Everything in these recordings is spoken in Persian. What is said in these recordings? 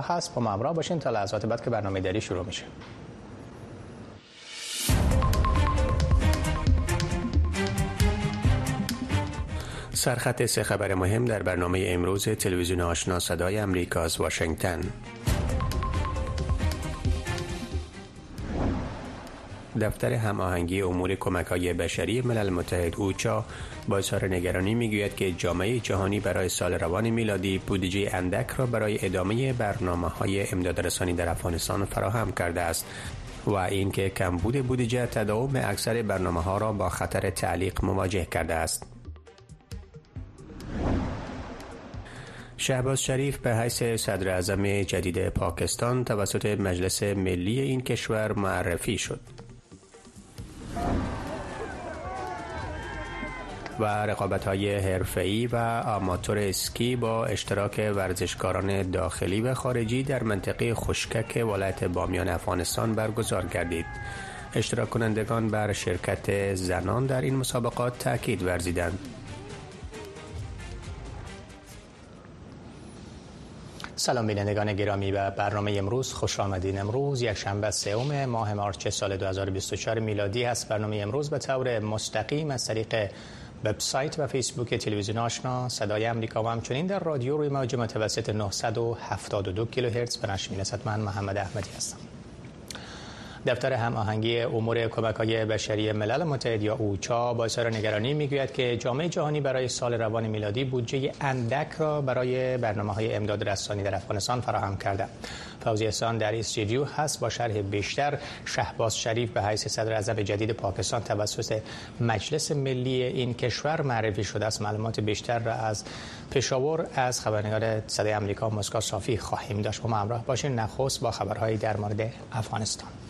ها هست. با ما باشین تا لحظات بعد که برنامه داری شروع میشه. سرخط سه خبر مهم در برنامه امروز تلویزیون آشنا صدای امریکا از واشنگتن. دفتر هماهنگی امور کمک های بشری ملل متحد اوچا با اظهار نگرانی می‌گوید که جامعه جهانی برای سال روان میلادی بودجه اندک را برای ادامه برنامه های امدادرسانی در افغانستان فراهم کرده است و اینکه کمبود بودجه تداوم اکثر برنامه ها را با خطر تعلیق مواجه کرده است. شهباز شریف به حیث صدر اعظم جدید پاکستان توسط مجلس ملی این کشور معرفی شد. و رقابت های حرفه‌ای و آماتور اسکی با اشتراک ورزشکاران داخلی و خارجی در منطقه خشکک ولایت بامیان افغانستان برگزار گردید. اشتراک کنندگان بر شرکت زنان در این مسابقات تاکید ورزیدند. سلام بینندگان گرامی و برنامه امروز خوش آمدین. امروز یک شنبه سوم ماه مارچ سال 2024 میلادی هست برنامه امروز به طور مستقیم از طریق وبسایت و فیسبوک تلویزیون آشنا صدای امریکا و همچنین در رادیو روی موج متوسط 972 کیلوهرتز. به نشر می‌رسد من محمد احمدی هستم. دفتر هماهنگی امور کمک های بشری ملل متحد یا اوچا با اظهار نگرانی می‌گوید که جامعه جهانی برای سال روان میلادی بودجه اندک را برای برنامه های امداد رسانی در افغانستان فراهم کرده. فوزی احسان در استودیو هست. با شرح بیشتر شهباز شریف به حیث صدر اعظم جدید پاکستان توسط مجلس ملی این کشور معرفی شده است. معلومات بیشتر را از پشاور از خبرنگار صدای آمریکا مسکا صافی خواهیم داشت. با ما همراه باشین. نخست با خبرهایی در مورد افغانستان.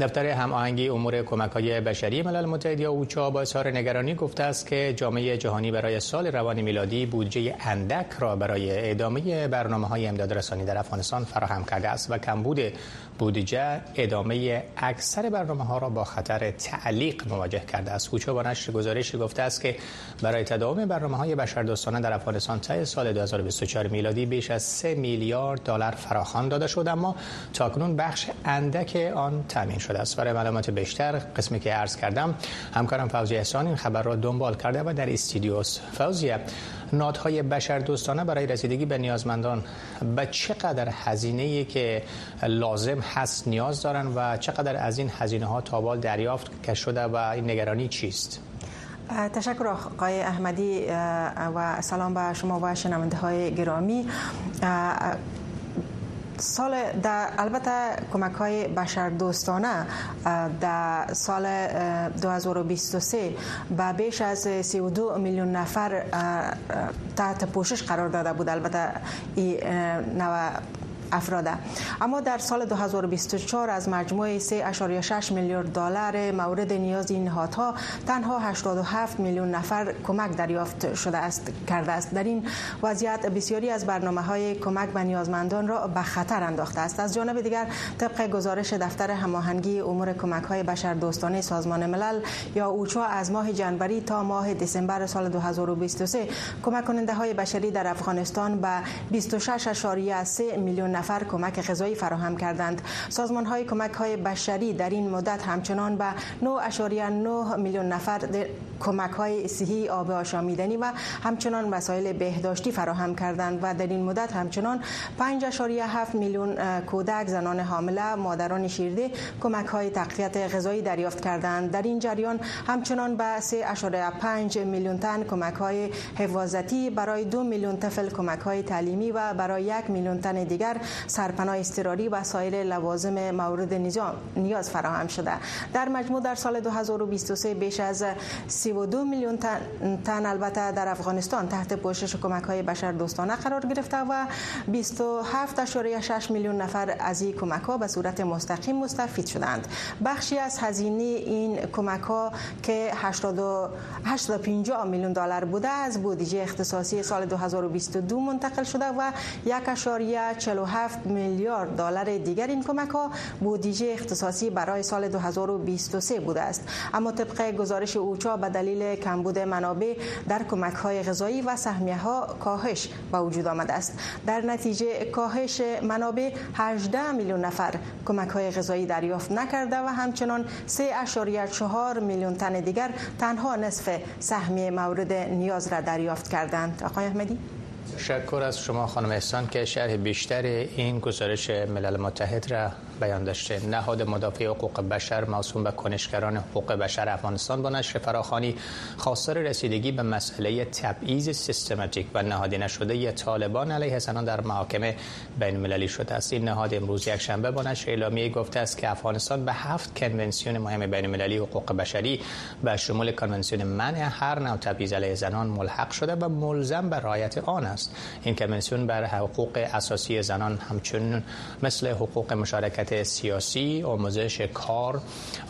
دفتر هماهنگی امور کمک های بشری ملل متحد یا اوچا با اظهار نگرانی گفته است که جامعه جهانی برای سال روان میلادی بودجه اندک را برای ادامه برنامه های در افغانستان فراهم کرده است و کمبود بودجه ادامه اکثر برنامه ها را با خطر تعلیق مواجه کرده است. اوچا با نشر گزارشی گفته است که برای تداوم برنامه های بشردوستانه در افغانستان تا سال 2024 میلادی بیش از 3 میلیارد دلار فراخوان داده شد اما تاکنون بخش اندک آن تامین شده است برای معلومات بیشتر قسمی که عرض کردم همکارم فوزی احسان این خبر را دنبال کرده و در استودیوس فوزیه نادهای بشر دوستانه برای رسیدگی به نیازمندان به چقدر هزینه که لازم هست نیاز دارن و چقدر از این هزینه ها تابال دریافت که شده و این نگرانی چیست؟ تشکر آقای احمدی و سلام به شما و شنونده های گرامی سال در البته کمک های بشر دوستانه در سال 2023 به بیش از 32 میلیون نفر تحت پوشش قرار داده بود البته این افراده. اما در سال 2024 از مجموع 3.6 میلیارد دلار مورد نیاز این نهادها تنها 87 میلیون نفر کمک دریافت شده است کرده است. در این وضعیت بسیاری از برنامه های کمک به نیازمندان را به خطر انداخته است. از جانب دیگر طبق گزارش دفتر هماهنگی امور کمک های بشر دوستانه سازمان ملل یا اوچا از ماه جنوری تا ماه دسامبر سال 2023 کمک کننده های بشری در افغانستان به 26.3 میلیون نفر کمک غذایی فراهم کردند. سازمان های کمک های بشری در این مدت همچنان به 9.9 میلیون نفر کمک های صحی آب آشامیدنی و همچنان وسایل بهداشتی فراهم کردند و در این مدت همچنان 5.7 میلیون کودک زنان حامله مادران شیرده کمک های تقویت غذایی دریافت کردند. در این جریان همچنان به 3.5 میلیون تن کمک های حفاظتی برای دو میلیون طفل کمک های تعلیمی و برای یک میلیون تن دیگر سرپناه اضطراری و سایر لوازم مورد نیاز فراهم شده. در مجموع در سال 2023 بیش از 32 میلیون تن, تن البته در افغانستان تحت پوشش کمک های بشر دوستانه قرار گرفته و 27.6 میلیون نفر از این کمک ها به صورت مستقیم مستفید شدند. بخشی از هزینه این کمک ها که 85 میلیون دلار بوده از بودجه اختصاصی سال 2022 منتقل شده و 1.47 میلیارد دلار دیگر این کمک ها بودجه اختصاصی برای سال 2023 بوده است. اما طبق گزارش اوچا به دلیل کمبود منابع در کمک های غذایی و سهمیه ها کاهش به وجود آمده است. در نتیجه کاهش منابع 18 میلیون نفر کمک های غذایی دریافت نکرده و همچنان 3.4 میلیون تن دیگر تنها نصف سهمیه مورد نیاز را دریافت کردند. آقای احمدی؟ تشکر از شما خانم احسان که شرح بیشتر این گزارش ملل متحد را بیان داشته. نهاد مدافع حقوق بشر موسوم به کنشگران حقوق بشر افغانستان با نشر فراخانی خواستار رسیدگی به مسئله تبعیض سیستماتیک و نهادی نشده طالبان علیه زنان در محاکم بین المللی شده است. این نهاد امروز یک شنبه با نشر اعلامیه گفته است که افغانستان به هفت کنونسیون مهم بین المللی حقوق بشری به شمول کنونسیون منع هر نوع تبعیض علیه زنان ملحق شده و ملزم به رعایت آن است. این کنونسیون بر حقوق اساسی زنان همچنین مثل حقوق مشارکت سیاسی، آموزش کار،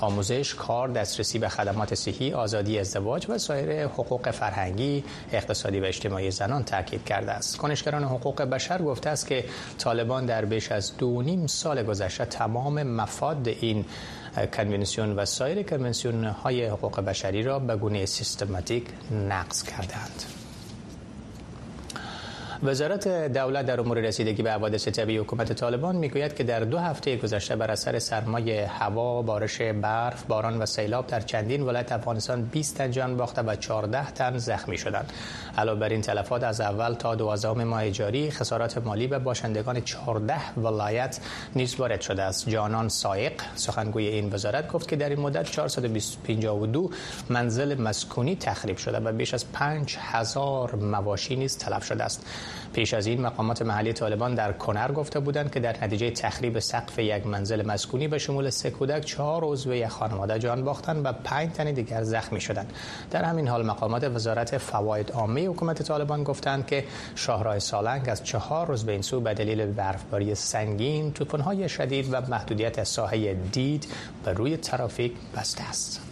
آموزش کار، دسترسی به خدمات صحی، آزادی ازدواج و سایر حقوق فرهنگی، اقتصادی و اجتماعی زنان تاکید کرده است. کنشگران حقوق بشر گفته است که طالبان در بیش از دو نیم سال گذشته تمام مفاد این کنونسیون و سایر کنونسیون های حقوق بشری را به گونه سیستماتیک نقض کردند. وزارت دولت در امور رسیدگی به حوادث طبیعی حکومت طالبان می‌گوید که در دو هفته گذشته بر اثر سرمای هوا، بارش برف، باران و سیلاب در چندین ولایت افغانستان 20 تن جان باخته و 14 تن زخمی شدند. علاوه بر این تلفات از اول تا دوازدهم ماه جاری خسارات مالی به باشندگان 14 ولایت نیز وارد شده است. جانان سایق سخنگوی این وزارت گفت که در این مدت 452 منزل مسکونی تخریب شده و بیش از 5000 مواشی نیز تلف شده است. پیش از این مقامات محلی طالبان در کنر گفته بودند که در نتیجه تخریب سقف یک منزل مسکونی به شمول سه کودک چهار عضو یک خانواده جان باختند و پنج تن دیگر زخمی شدند. در همین حال مقامات وزارت فواید عامه حکومت طالبان گفتند که شاهراه سالنگ از چهار روز به این سو به دلیل برفباری سنگین طوفان‌های شدید و محدودیت ساحه دید به روی ترافیک بسته است.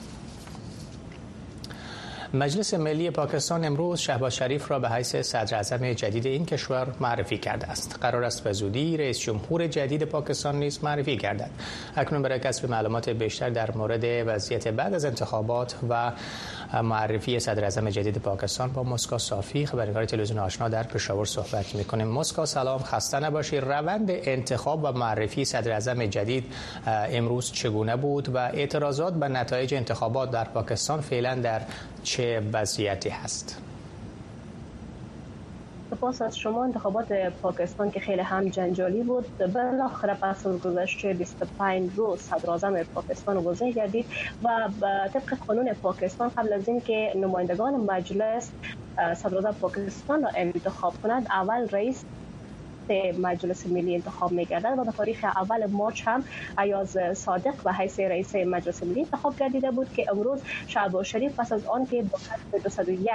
مجلس ملی پاکستان امروز شهباز شریف را به حیث صدر اعظم جدید این کشور معرفی کرده است. قرار است به زودی رئیس جمهور جدید پاکستان نیز معرفی گردد. اکنون برای کسب معلومات بیشتر در مورد وضعیت بعد از انتخابات و معرفی صدر اعظم جدید پاکستان با مسکا صافی خبرنگار تلویزیون آشنا در پشاور صحبت می‌کنیم. مسکا سلام. خسته نباشی. روند انتخاب و معرفی صدر اعظم جدید امروز چگونه بود و اعتراضات به نتایج انتخابات در پاکستان فعلا در چه وضعیتی هست؟ سپاس از شما انتخابات پاکستان که خیلی هم جنجالی بود. بالاخره پس از گذشته 25 روز صدر پاکستان گزین گردید و طبق قانون پاکستان قبل از اینکه نمایندگان مجلس صدر پاکستان را انتخاب کنند اول رئیس مجلس ملی انتخاب میگردد و در تاریخ اول مارچ هم ایاز صادق و حیث رئیس مجلس ملی انتخاب گردیده بود که امروز شعباز شریف پس از آن که با کسب 201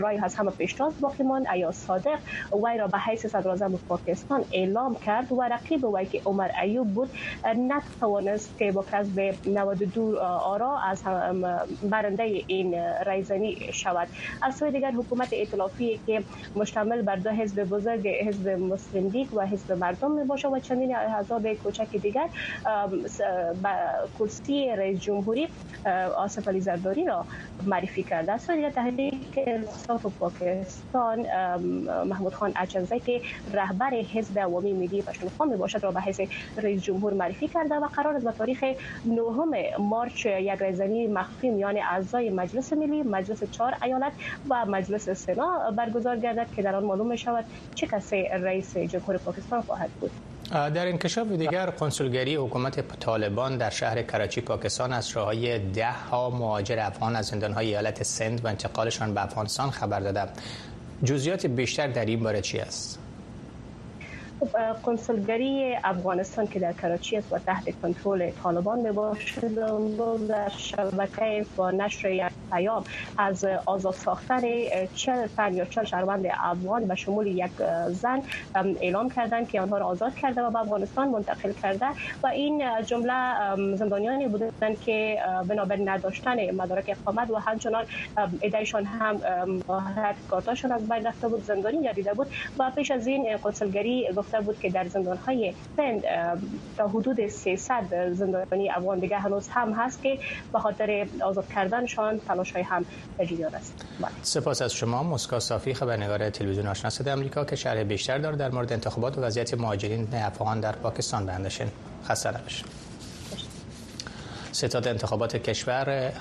رای از همه پیشتاز باقی ماند. ایاز صادق وی را به حیث صدر اعظم پاکستان اعلام کرد و رقیب وی که عمر ایوب بود نتوانست که با کسب 92 آرا از برنده این رایزنی شود. از سوی دیگر حکومت ائتلافی که مشتمل بر دو حزب بزرگ حزب مسلم لیگ و حزب مردم می باشه و چندین احزاب کوچک دیگر کرسی رئیس جمهوری آصف علی زرداری را معرفی کرده است. و تحریک انصاف پاکستان محمود خان اچنزی که رهبر حزب عوامی ملی پشتونخوا می باشد را به حیث رئیس جمهور معرفی کرده و قرار است به تاریخ 9 مارچ یک رایزنی مخفی میان اعضای مجلس ملی مجلس چهار ایالت و مجلس سنا برگزار گردد که در آن معلوم شود چه کسی رئیس جمهور پاکستان خواهد بود. در انکشاف دیگر کنسولگری حکومت طالبان در شهر کراچی پاکستان از راههای ده ها مهاجر افغان از زندانهای ایالت سند و انتقالشان به افغانستان خبر داده جزئیات بیشتر در این باره چی است؟ کنسولگری افغانستان که در کراچی است و تحت کنترل طالبان می باشد در شبکه با نشر یک پیام از آزاد ساختن چل تن یا چل شهروند افغان به شمول یک زن اعلام کردند که آنها را آزاد کرده و به افغانستان منتقل کرده و این جمله زندانیانی بودند که بنابر نداشتن مدارک اقامت و همچنان ادعیشان هم کارتاشون از بین رفته بود زندانی گردیده بود و پیش از این کنسولگری گفته بود که در زندان های سند تا حدود 300 زندانی افغان دیگه هنوز هم هست که به خاطر آزاد کردنشان تلاش های هم جریان است. بله. سپاس از شما. مسکا صافی خبرنگار تلویزیون آشنا صدای آمریکا که شرح بیشتر داره در مورد انتخابات و وضعیت مهاجرین افغان در پاکستان. بندشین خسته نباشید. ستاد انتخابات کشور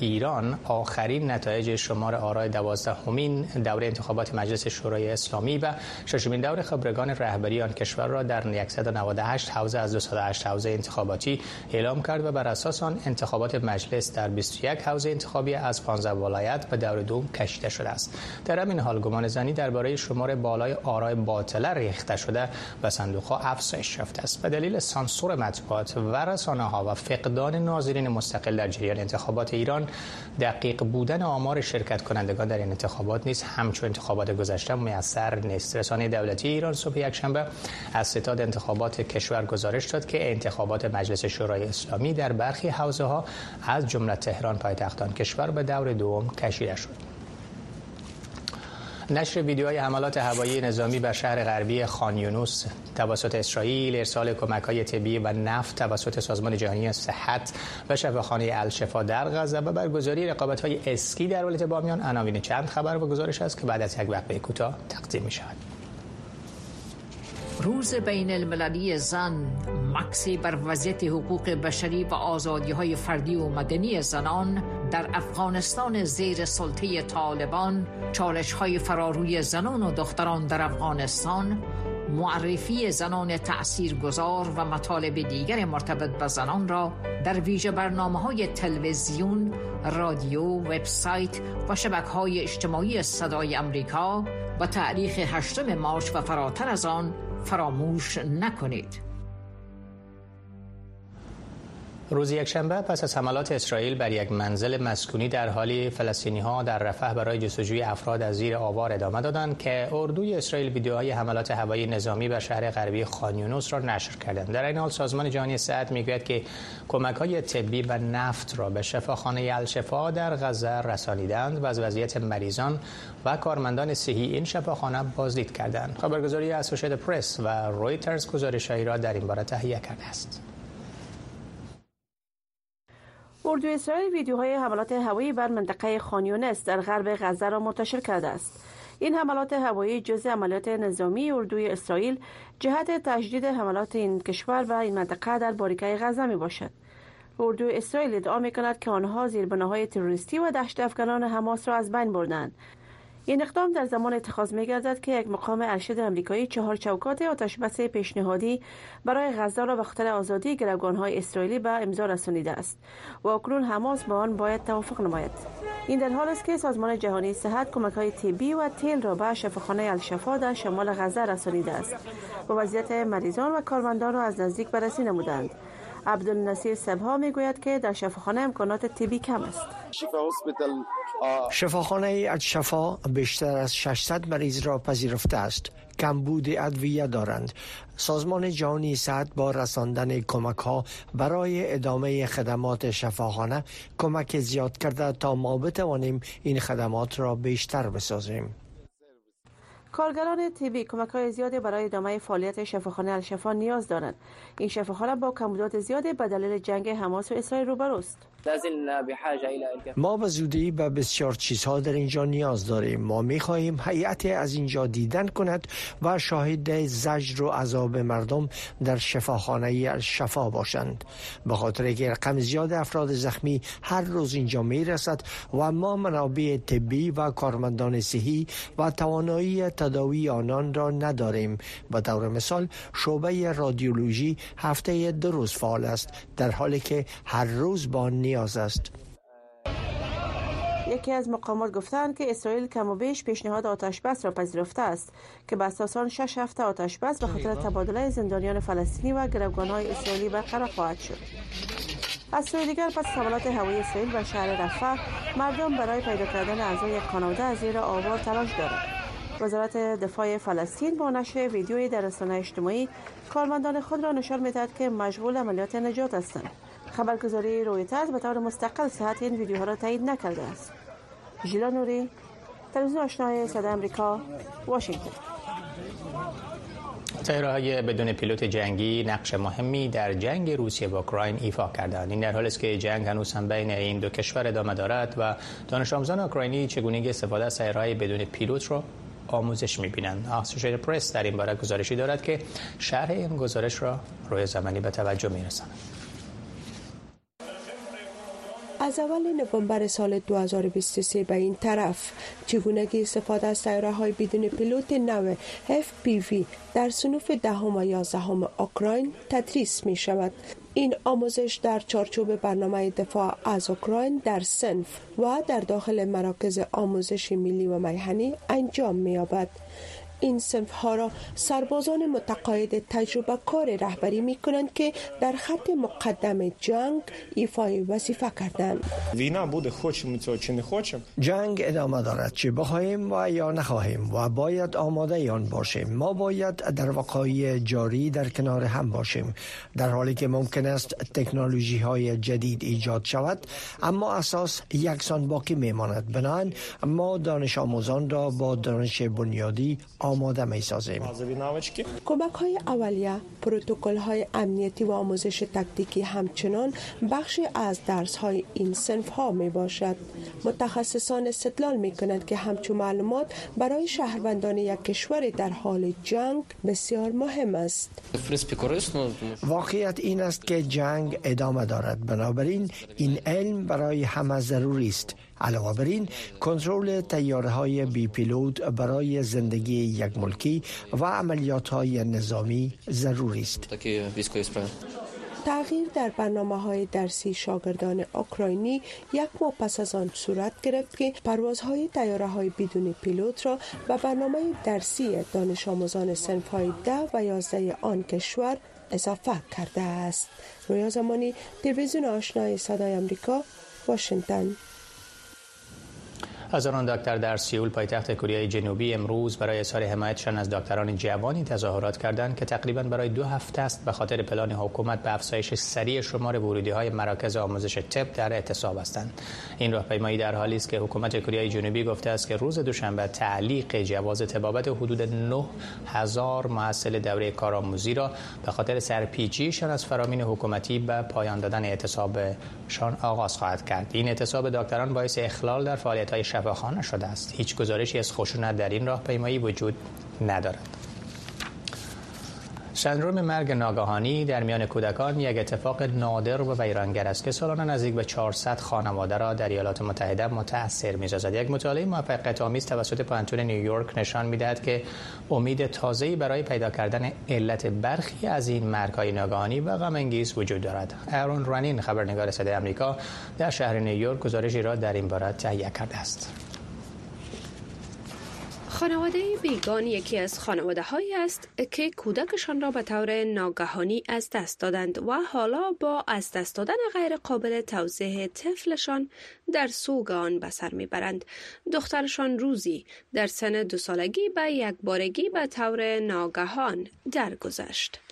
ایران آخرین نتایج شمار آرای دوازدهمین دوره انتخابات مجلس شورای اسلامی و ششمین دور خبرگان رهبری آن کشور را در 198 حوزه از 208 حوزه انتخاباتی اعلام کرد و بر اساس آن انتخابات مجلس در 21 حوزه انتخابی از 15 ولایت به دور دوم کشیده شده است. در همین حال گمان زنی درباره شمار بالای آرای باطله ریخته شده و صندوق ها افزایش یافته است. به دلیل سانسور مطبوعات و رسانه ها و فقدان ناظرین مستقل در جریان انتخابات ایران دقیق بودن آمار شرکت کنندگان در این انتخابات نیز همچون انتخابات گذشته میسر نیست. رسانه دولتی ایران صبح یکشنبه از ستاد انتخابات کشور گزارش داد که انتخابات مجلس شورای اسلامی در برخی حوزه ها از جمله تهران پایتختان کشور به دور دوم کشیده شد. نشر ویدیوهای حملات هوایی نظامی بر شهر غربی خانیونوس توسط اسرائیل، ارسال کمک های طبی و نفت توسط سازمان جهانی صحت و شفاخانه الشفا در غزه و برگزاری رقابت های اسکی در ولایت بامیان عناوین چند خبر و گزارش است که بعد از یک وقفه کوتاه تقدیم می شود. روز بین المللی زن مکسی بر وضعیت حقوق بشری و آزادی های فردی و مدنی زنان در افغانستان زیر سلطه طالبان چالش های فراروی زنان و دختران در افغانستان معرفی زنان تأثیر گذار و مطالب دیگر مرتبط به زنان را در ویژه برنامه های تلویزیون، رادیو، وبسایت و شبکه های اجتماعی صدای امریکا و تاریخ 8 مارچ و فراتر از آن فراموش نکنید. روز یکشنبه پس از حملات اسرائیل بر یک منزل مسکونی در حالی فلسطینی ها در رفح برای جستجوی افراد از زیر آوار ادامه دادند که اردوی اسرائیل ویدیوهای حملات هوایی نظامی بر شهر غربی خانیونوس را نشر کردند. در این حال سازمان جهانی صحت می‌گوید که کمک های طبی و نفت را به شفاخانه الشفا در غزه رسانیدند و از وضعیت مریضان و کارمندان صحی این شفاخانه بازدید کردند. خبرگزاری اسوسییتد پرس و رویترز گزارشهایی را در این باره تهیه کرده است. اردو اسرائیل ویدیوهای حملات هوایی بر منطقه خانیونس در غرب غزه را منتشر کرده است. این حملات هوایی جزء عملیات نظامی اردوی اسرائیل جهت تجدید حملات این کشور و این منطقه در باریکه غزه می باشد. اردو اسرائیل ادعا می کند که آنها زیربناهای تروریستی و دشت افغانان حماس را از بین بردند این اقدام در زمان اتخاذ می گردد که یک مقام ارشد امریکایی چهار چوکات آتشبس پیشنهادی برای غزه را به خاطر آزادی های اسرائیلی به امضا رسانیده است و اکنون حماس با آن باید توافق نماید. این در حال است که سازمان جهانی صحت کمک های طبی و تیل را به شفاخانه الشفا در شمال غزه رسانیده است و وضعیت مریضان و کارمندان را از نزدیک بررسی نمودند. عبدالنصیر سبها می‌گوید که در شفاخانه امکانات طبی کم است. شفاخانه شفا بیشتر از 600 مریض را پذیرفته است. کمبود ادویه دارند. سازمان جهانی صحت با رساندن کمک ها برای ادامه خدمات شفاخانه کمک زیاد کرده تا ما بتوانیم این خدمات را بیشتر بسازیم. کارگران طبی کمک های زیادی برای ادامه فعالیت شفاخانه الشفا نیاز دارند. این شفاخانه با کمبودات زیادی به دلیل جنگ حماس و اسرائیل روبروست. ما به زودی به بسیار چیزها در اینجا نیاز داریم. ما می خواهیم هیئت از اینجا دیدن کند و شاهد زجر و عذاب مردم در شفاخانه الشفا باشند. به خاطر که رقم زیاد افراد زخمی هر روز اینجا می رسد و ما منابع طبی و کارمندان صحی و توانایی تداوی آنان را نداریم. به طور مثال شعبه رادیولوژی هفته دو روز فعال است در حالی که هر روز با نیاز است. یکی از مقامات گفتند که اسرائیل کم و بیش پیشنهاد آتش بس را پذیرفته است که به اساس آن شش هفته آتش بس به خاطر تبادله زندانیان فلسطینی و های اسرائیلی برقرار خواهد شد. از سوی دیگر پس حملات هوایی اسرائیل و شهر رفح مردم برای پیدا کردن اعضای خانواده از زیر آوار تلاش دارند. وزارت دفاع فلسطین با نشر ویدیویی در رسانه اجتماعی کارمندان خود را نشان می‌دهد که مشغول عملیات نجات هستند. خبرگزاری رویترز به طور مستقل صحت این ویدیوها را تایید نکرده است ژیلا نوری تلویزیون آشنای صدای آمریکا واشنگتن تیاره های بدون پیلوت جنگی نقش مهمی در جنگ روسیه با اوکراین ایفا کردند این در حالی است که جنگ هنوز هم بین این دو کشور ادامه دارد و دانش آموزان اوکراینی چگونگی استفاده از های بدون پیلوت را آموزش می‌بینند. اسوسییتد پرس در این باره گزارشی دارد که شرح این گزارش را روی زمانی به توجه می‌رساند. از اول نوامبر سال 2023 به این طرف چگونگی استفاده از سیاره های بدون پیلوت نو FPV در صنوف دهم و یازدهم اوکراین تدریس می شود این آموزش در چارچوب برنامه دفاع از اوکراین در سنف و در داخل مراکز آموزش ملی و میهنی انجام می یابد. این سنف ها را سربازان متقاعد تجربه کار رهبری می کنند که در خط مقدم جنگ ایفای وظیفه کردند. وینا بوده خوشم چه نخوشم جنگ ادامه دارد چه بخواهیم و یا نخواهیم و باید آماده آن باشیم. ما باید در وقایع جاری در کنار هم باشیم. در حالی که ممکن است تکنولوژی های جدید ایجاد شود اما اساس یکسان باقی میماند. بنابراین ما دانش آموزان را با دانش بنیادی آماده می سازیم کمک های اولیه پروتکل های امنیتی و آموزش تکتیکی همچنان بخشی از درس های این سنف ها می باشد متخصصان استدلال می کنند که همچون معلومات برای شهروندان یک کشور در حال جنگ بسیار مهم است. واقعیت این است که جنگ ادامه دارد. بنابراین این علم برای همه ضروری است. علاوه بر این کنترل تیاره های بی پیلوت برای زندگی یک ملکی و عملیات های نظامی ضروری است. تغییر در برنامه های درسی شاگردان اوکراینی یک ماه پس از آن صورت گرفت که پروازهای تیاره های بدون پیلوت را به برنامه درسی دانش آموزان سنف های ده و یازده آن کشور اضافه کرده است. رویا زمانی تلویزیون آشنای صدای امریکا واشنگتن. هزاران دکتر در سیول پایتخت کره جنوبی امروز برای اظهار حمایتشان از دکتران جوانی تظاهرات کردند که تقریبا برای دو هفته است به خاطر پلان حکومت به افزایش سریع شمار ورودی های مراکز آموزش طب در اعتصاب هستند. این راهپیمایی در حالی است که حکومت کره جنوبی گفته است که روز دوشنبه تعلیق جواز طبابت حدود 9000 محصل دوره کارآموزی را به خاطر سرپیچیشان از فرامین حکومتی به پایان دادن اعتصابشان آغاز خواهد کرد. این اعتصاب دکتران باعث اخلال در فعالیت های شفاخانه شده است. هیچ گزارشی از خشونت در این راهپیمایی وجود ندارد. سندروم مرگ ناگهانی در میان کودکان یک اتفاق نادر و ویرانگر است که سالانه نزدیک به 400 خانواده را در ایالات متحده متاثر می‌سازد. یک مطالعه موفقیت آمیز توسط پانتون نیویورک نشان می‌دهد که امید تازه‌ای برای پیدا کردن علت برخی از این مرگ‌های ناگهانی و غم وجود دارد. ارون رانین خبرنگار صدای آمریکا در شهر نیویورک گزارشی را در این باره تهیه کرده است. خانواده بیگان یکی از خانواده هایی است که کودکشان را به طور ناگهانی از دست دادند و حالا با از دست دادن غیر قابل توضیح طفلشان در سوگ آن به سر می‌برند. دخترشان روزی در سن دو سالگی به یک بارگی به طور ناگهان درگذشت.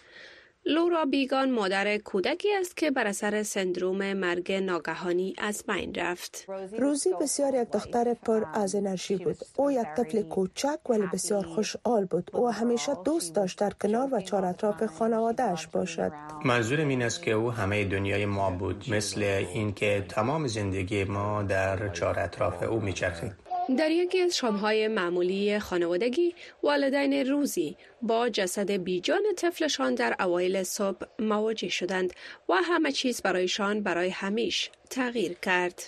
لورا بیگان مادر کودکی است که بر اثر سندروم مرگ ناگهانی از بین رفت. روزی بسیار یک دختر پر از انرژی بود. او یک طفل کوچک ولی بسیار خوشحال بود. او همیشه دوست داشت در کنار و چهار اطراف خانوادهش باشد. منظور این است که او همه دنیای ما بود مثل اینکه تمام زندگی ما در چهار اطراف او میچرخید. در یکی از شامهای معمولی خانوادگی والدین روزی با جسد بیجان طفلشان در اوایل صبح مواجه شدند و همه چیز برایشان برای همیش تغییر کرد.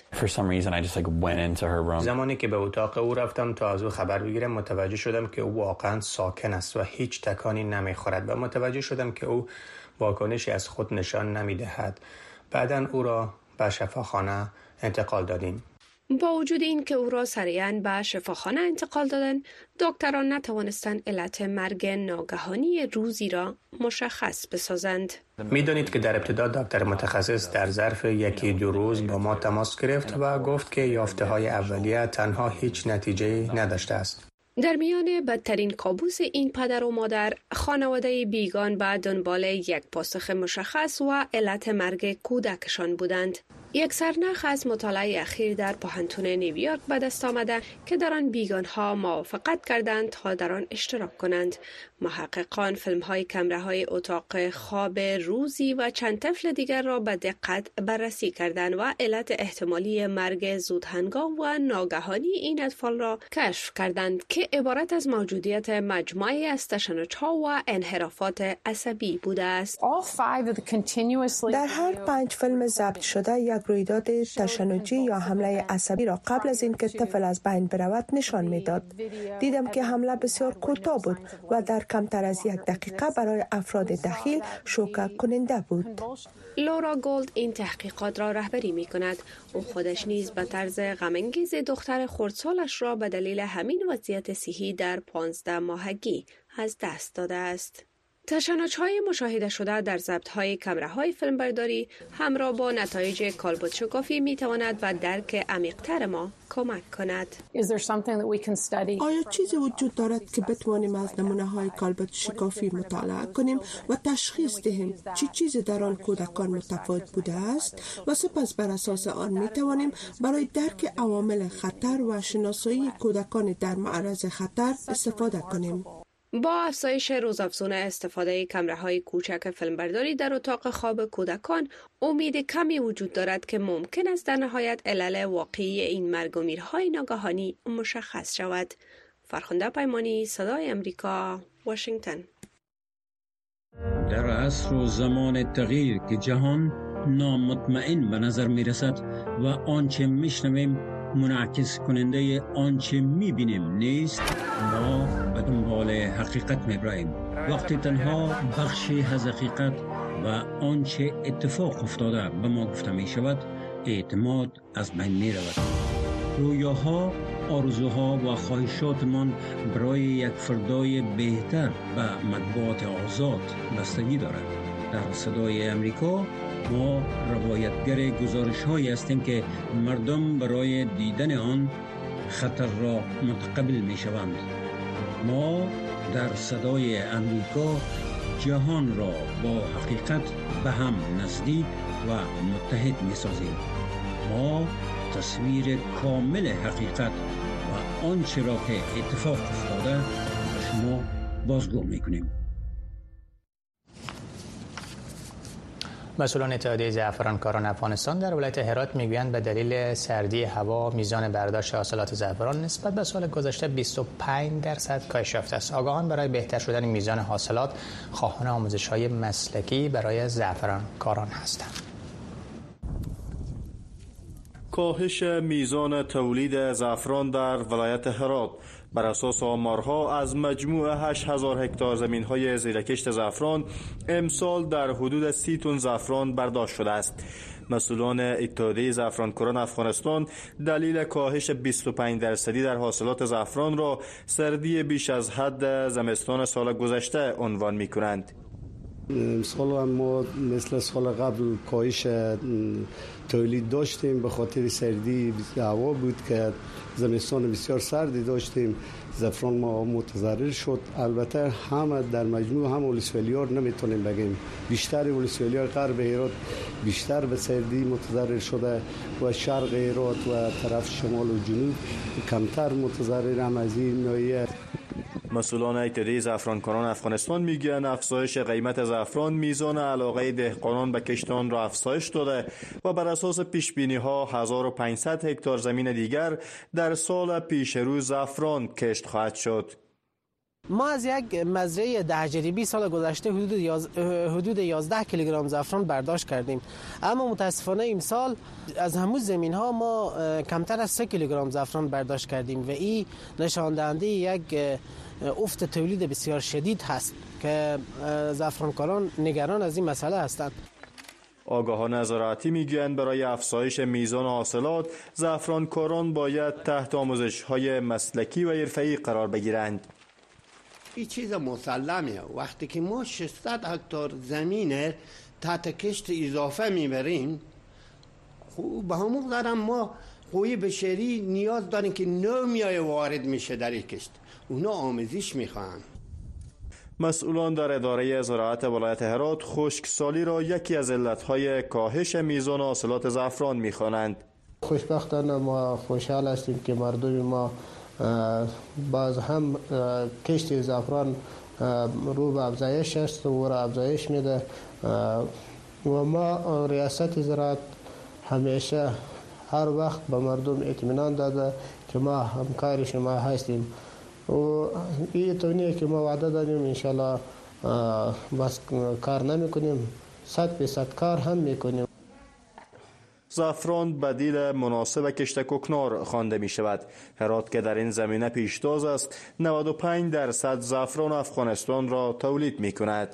زمانی که به اتاق او رفتم تا از او خبر بگیرم متوجه شدم که او واقعا ساکن است و هیچ تکانی نمی‌خورد و متوجه شدم که او واکنشی از خود نشان نمی‌دهد. بعدا او را به شفاخانه انتقال دادیم. با وجود این که او را سریعا به شفاخانه انتقال دادن دکتران نتوانستند علت مرگ ناگهانی روزی را مشخص بسازند. می‌دانید که در ابتدا دکتر متخصص در ظرف یکی دو روز با ما تماس گرفت و گفت که یافته های اولیه تنها هیچ نتیجه نداشته است. در میان بدترین کابوس این پدر و مادر خانواده بیگان به دنبال یک پاسخ مشخص و علت مرگ کودکشان بودند. یک سرنخ از مطالعه اخیر در پوهنتون نیویورک به دست آمده که در آن بیگان ها موافقت کردند تا در آن اشتراک کنند. محققان فیلم های کمره های اتاق خواب روزی و چند طفل دیگر را به دقت بررسی کردند و علت احتمالی مرگ زودهنگام و ناگهانی این اطفال را کشف کردند که عبارت از موجودیت مجموعه از تشنج ها و انحرافات عصبی بوده است. در هر پنج فیلم ضبط شده یک رویداد تشنجی یا حمله عصبی را قبل از اینکه طفل از بین برود نشان می‌داد. دیدم که حمله بسیار کوتاه بود و در کمتر از یک دقیقه برای افراد دخیل شوکه کننده بود. لورا گولد این تحقیقات را رهبری می کند او خودش نیز به طرز غمانگیز دختر خردسالش را به دلیل همین وضعیت صحی در 15 ماهگی از دست داده است. تشنج های مشاهده شده در ضبط های کمره های فیلمبرداری همراه با نتایج کالبوت شکافی می تواند و درک عمیقتر ما کمک کند. آیا چیزی وجود دارد که بتوانیم از نمونه های کالبوت شکافی مطالعه کنیم و تشخیص دهیم چی چیزی در آن کودکان متفاوت بوده است و سپس بر اساس آن می توانیم برای درک عوامل خطر و شناسایی کودکان در معرض خطر استفاده کنیم. با افزایش روزافزون استفاده کمره های کوچک فیلمبرداری در اتاق خواب کودکان امید کمی وجود دارد که ممکن است در نهایت علل واقعی این مرگ و میرهای ناگهانی مشخص شود. فرخنده پیمانی صدای امریکا واشنگتن. در عصر و زمان تغییر که جهان نامطمئن به نظر می رسد و آنچه میشنویم منعکس کننده آنچه می‌بینیم نیست. ما به دنبال حقیقت میبراییم وقتی تنها بخشی از حقیقت و آنچه اتفاق افتاده به ما گفته می شود اعتماد از بین می رود رویاها آرزوها و خواهشاتمان برای یک فردای بهتر به مطبوعات آزاد بستگی دارد. در صدای امریکا ما روایتگر گزارش هایی هستیم که مردم برای دیدن آن خطر را متقبل می شوند ما در صدای امریکا جهان را با حقیقت به هم نزدیک و متحد می سازیم ما تصویر کامل حقیقت و آنچه را که اتفاق افتاده شما بازگو می کنیم مسئولان اتحادیه زعفرانکاران افغانستان در ولایت هرات می‌گویند به دلیل سردی هوا میزان برداشت حاصلات زعفران نسبت به سال گذشته 25 درصد کاهش یافته است. آگاهان برای بهتر شدن میزان حاصلات خواهان آموزش های مسلکی برای زعفرانکاران هستند. کاهش میزان تولید زعفران در ولایت هرات بر اساس آمارها از مجموع 8000 هکتار زمین های زیرکشت زعفران امسال در حدود 30 تن زعفران برداشت شده است مسئولان اتحادیه زعفرانکاران افغانستان دلیل کاهش 25 درصدی در حاصلات زعفران را سردی بیش از حد زمستان سال گذشته عنوان می کنند. امسال ما مثل سال قبل کاهش تولید داشتیم به خاطر سردی هوا بود که زمستان بسیار سردی داشتیم. زفران ما متضرر شد. البته همه در مجموع هم ولسوالیار نمی‌تونیم بگیم. بیشتر ولسوالیار غرب ایراد بیشتر به سردی متضرر شده و شرق ایراد و طرف شمال و جنوب کمتر متضرر هم از این نوعیه مسئولان اتحادیه زعفرانکاران افغانستان می‌گویند افزایش قیمت زعفران میزان علاقه دهقانان به کشتان را افزایش داده و بر اساس پیش بینی ها 1500 هکتار زمین دیگر در سال پیش رو زعفران کشت خواهد شد. ما از یک مزرعه ده جریبی سال گذشته حدود, یاز... حدود 11 کیلوگرم زعفران برداشت کردیم اما متاسفانه سال از همون زمین ها ما کمتر از 3 کیلوگرم زعفران برداشت کردیم و این نشان دهنده یک افت تولید بسیار شدید هست که زعفرانکاران نگران از این مسئله هستند. آگاهان زراعتی می‌گویند برای افزایش میزان حاصلات زعفرانکاران باید تحت آموزش های مسلکی و حرفه‌ای قرار بگیرند. این چیز مسلمه. وقتی که ما 600 هکتار زمین تحت کشت اضافه می‌بریم خوب به همون ما قوی بشری نیاز داریم که نو میای وارد میشه در این کشت. اونا آموزش می‌خوان مسئولان در اداره زراعت ولایت هرات خشکسالی را یکی از علتهای کاهش میزان حاصلات زعفران می‌خوانند. خوشبختانه ما خوشحال هستیم که مردم ما باز هم کشت زعفران رو به افزایش است و را افزایش میده. و ما ریاست زراعت همیشه هر وقت به مردم اطمینان داده که ما همکار شما هستیم و این تونیه که ما وعده دادیم انشالله بس کار نمی کنیم صد فیصد کار هم می‌کنیم زعفران بدیل مناسب کشت کوکنار خوانده می شود. هرات که در این زمینه پیشتاز است 95 درصد زعفران افغانستان را تولید می کند.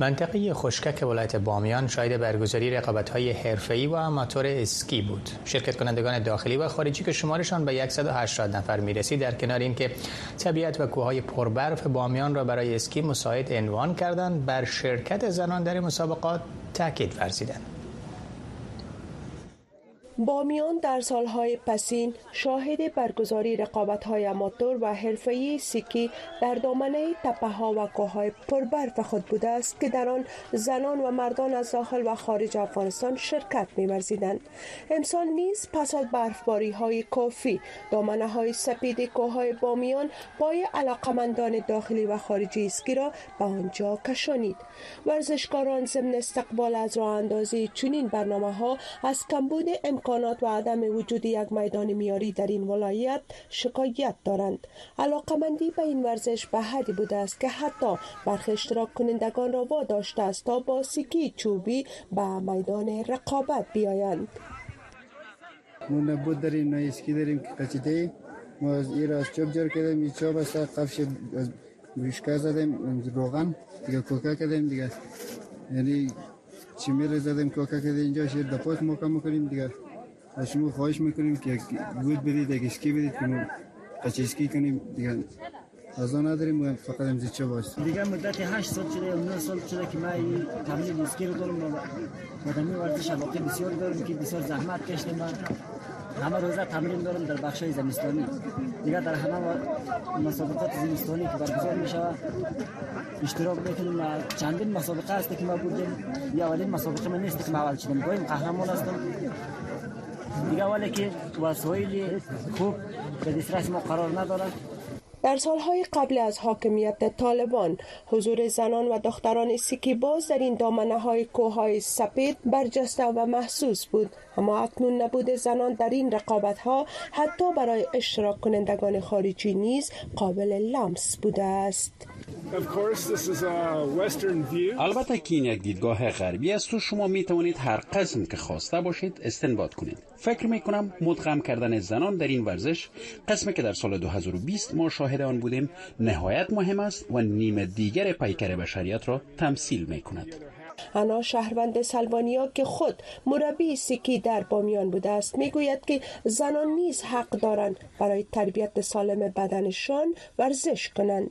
منطقه خشکک ولایت بامیان شاید برگزاری رقابت‌های حرفه‌ای و آماتور اسکی بود. شرکت کنندگان داخلی و خارجی که شمارشان به 180 نفر می‌رسید در کنار اینکه طبیعت و کوههای پربرف بامیان را برای اسکی مساعد عنوان کردند بر شرکت زنان در مسابقات تاکید ورزیدند. بامیان در سالهای پسین شاهد برگزاری رقابت‌های اماتور و حرفه‌ای سیکی در دامنه تپه‌ها و کوههای پربرف خود بوده است که در آن زنان و مردان از داخل و خارج افغانستان شرکت می‌ورزیدند. امسال نیز پس از برفباری‌های کافی های سپید کوههای بامیان پای علاقمندان داخلی و خارجی اسکی را به آنجا کشانید. ورزشکاران ضمن استقبال از راه اندازی چنین برنامه از کمبود امکان امکانات و عدم وجود یک میدان میاری در این ولایت شکایت دارند. علاقمندی به این ورزش به حدی بوده است که حتی برخی اشتراک کنندگان را واداشته است تا با سیکی چوبی به میدان رقابت بیایند. ما نبود داریم نه اسکی داریم که قچیده ما از این از چوب جر کردیم این چوب است قفش از بیشکر زدیم روغن دیگه کوکا کردیم دیگه. یعنی چی میره زدیم کوکا کردیم اینجا شیر دپوت موقع می‌کنیم دیگه. از شما خواهش می‌کنیم که بود بدید یک اسکی بدید که ما قچه کنیم. دیگه از آن نداریم فقط امزی چه باش دیگه مدت 8 سال شده یا 9 سال شده که من تمرین اسکی رو دارم مدامی ورزش علاقه بسیار دارم که بسیار زحمت کشتم من همه روزه تمرین دارم در بخش زمستانی. دیگه در همه مسابقات زمستانی که برگزار می شود اشتراک می‌کنیم. چندین مسابقه است که ما بودیم. یا اولین مسابقه من نیست که ما اول شدم قهرمان هستم. دیگه ولی که وسایل خوب به دسترس ما قرار ندارد در سالهای قبل از حاکمیت طالبان حضور زنان و دختران سیکی باز در این دامنه های کوههای سپید برجسته و محسوس بود. اما اکنون نبود زنان در این رقابت ها حتی برای اشتراک کنندگان خارجی نیز قابل لمس بوده است. البته که این یک دیدگاه غربی است و شما می توانید هر قسم که خواسته باشید استنباط کنید. فکر می کنم مدغم کردن زنان در این ورزش قسمی که در سال 2020 ما شاهد آن بودیم نهایت مهم است و نیم دیگر پیکر بشریت را تمثیل می کند انا شهروند سلوانیا که خود مربی سیکی در بامیان بوده است. می‌گوید که زنان نیز حق دارند برای تربیت سالم بدنشان ورزش کنند.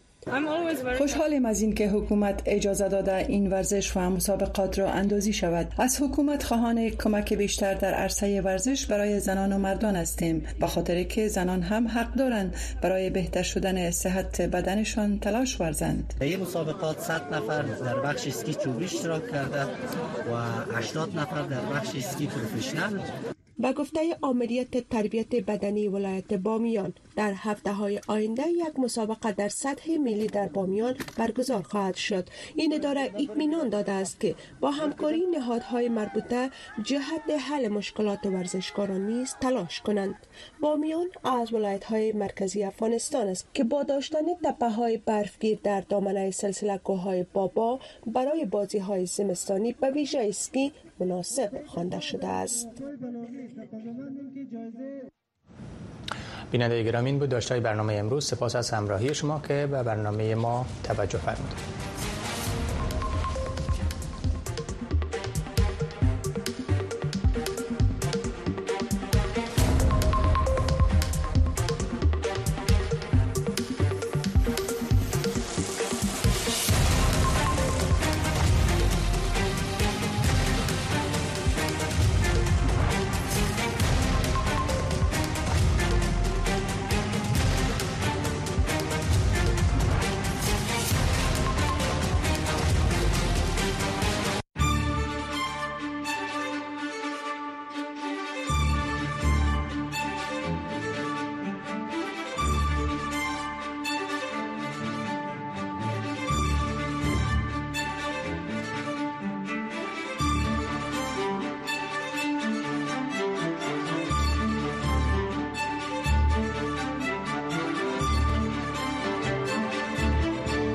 خوشحالیم از اینکه حکومت اجازه داده این ورزش و مسابقات را اندازی شود. از حکومت خواهان کمک بیشتر در عرصه ورزش برای زنان و مردان هستیم. به خاطر که زنان هم حق دارند برای بهتر شدن صحت بدنشان تلاش ورزند. این مسابقات 100 نفر در بخش اسکی چوبی اشتراک کرده و 80 نفر در بخش اسکی پروفشنل به گفته آمریت تربیت بدنی ولایت بامیان در هفته های آینده یک مسابقه در سطح ملی در بامیان برگزار خواهد شد. این اداره اطمینان داده است که با همکاری نهادهای مربوطه جهت حل مشکلات ورزشکاران نیز تلاش کنند. بامیان از ولایت های مرکزی افغانستان است که با داشتن تپه های برفگیر در دامنه سلسله کوههای بابا برای بازی های زمستانی به ویژه اسکی مناسب خوانده شده است. بیننده گرامی بود داشتای برنامه امروز سپاس از همراهی شما که به برنامه ما توجه فرمودید.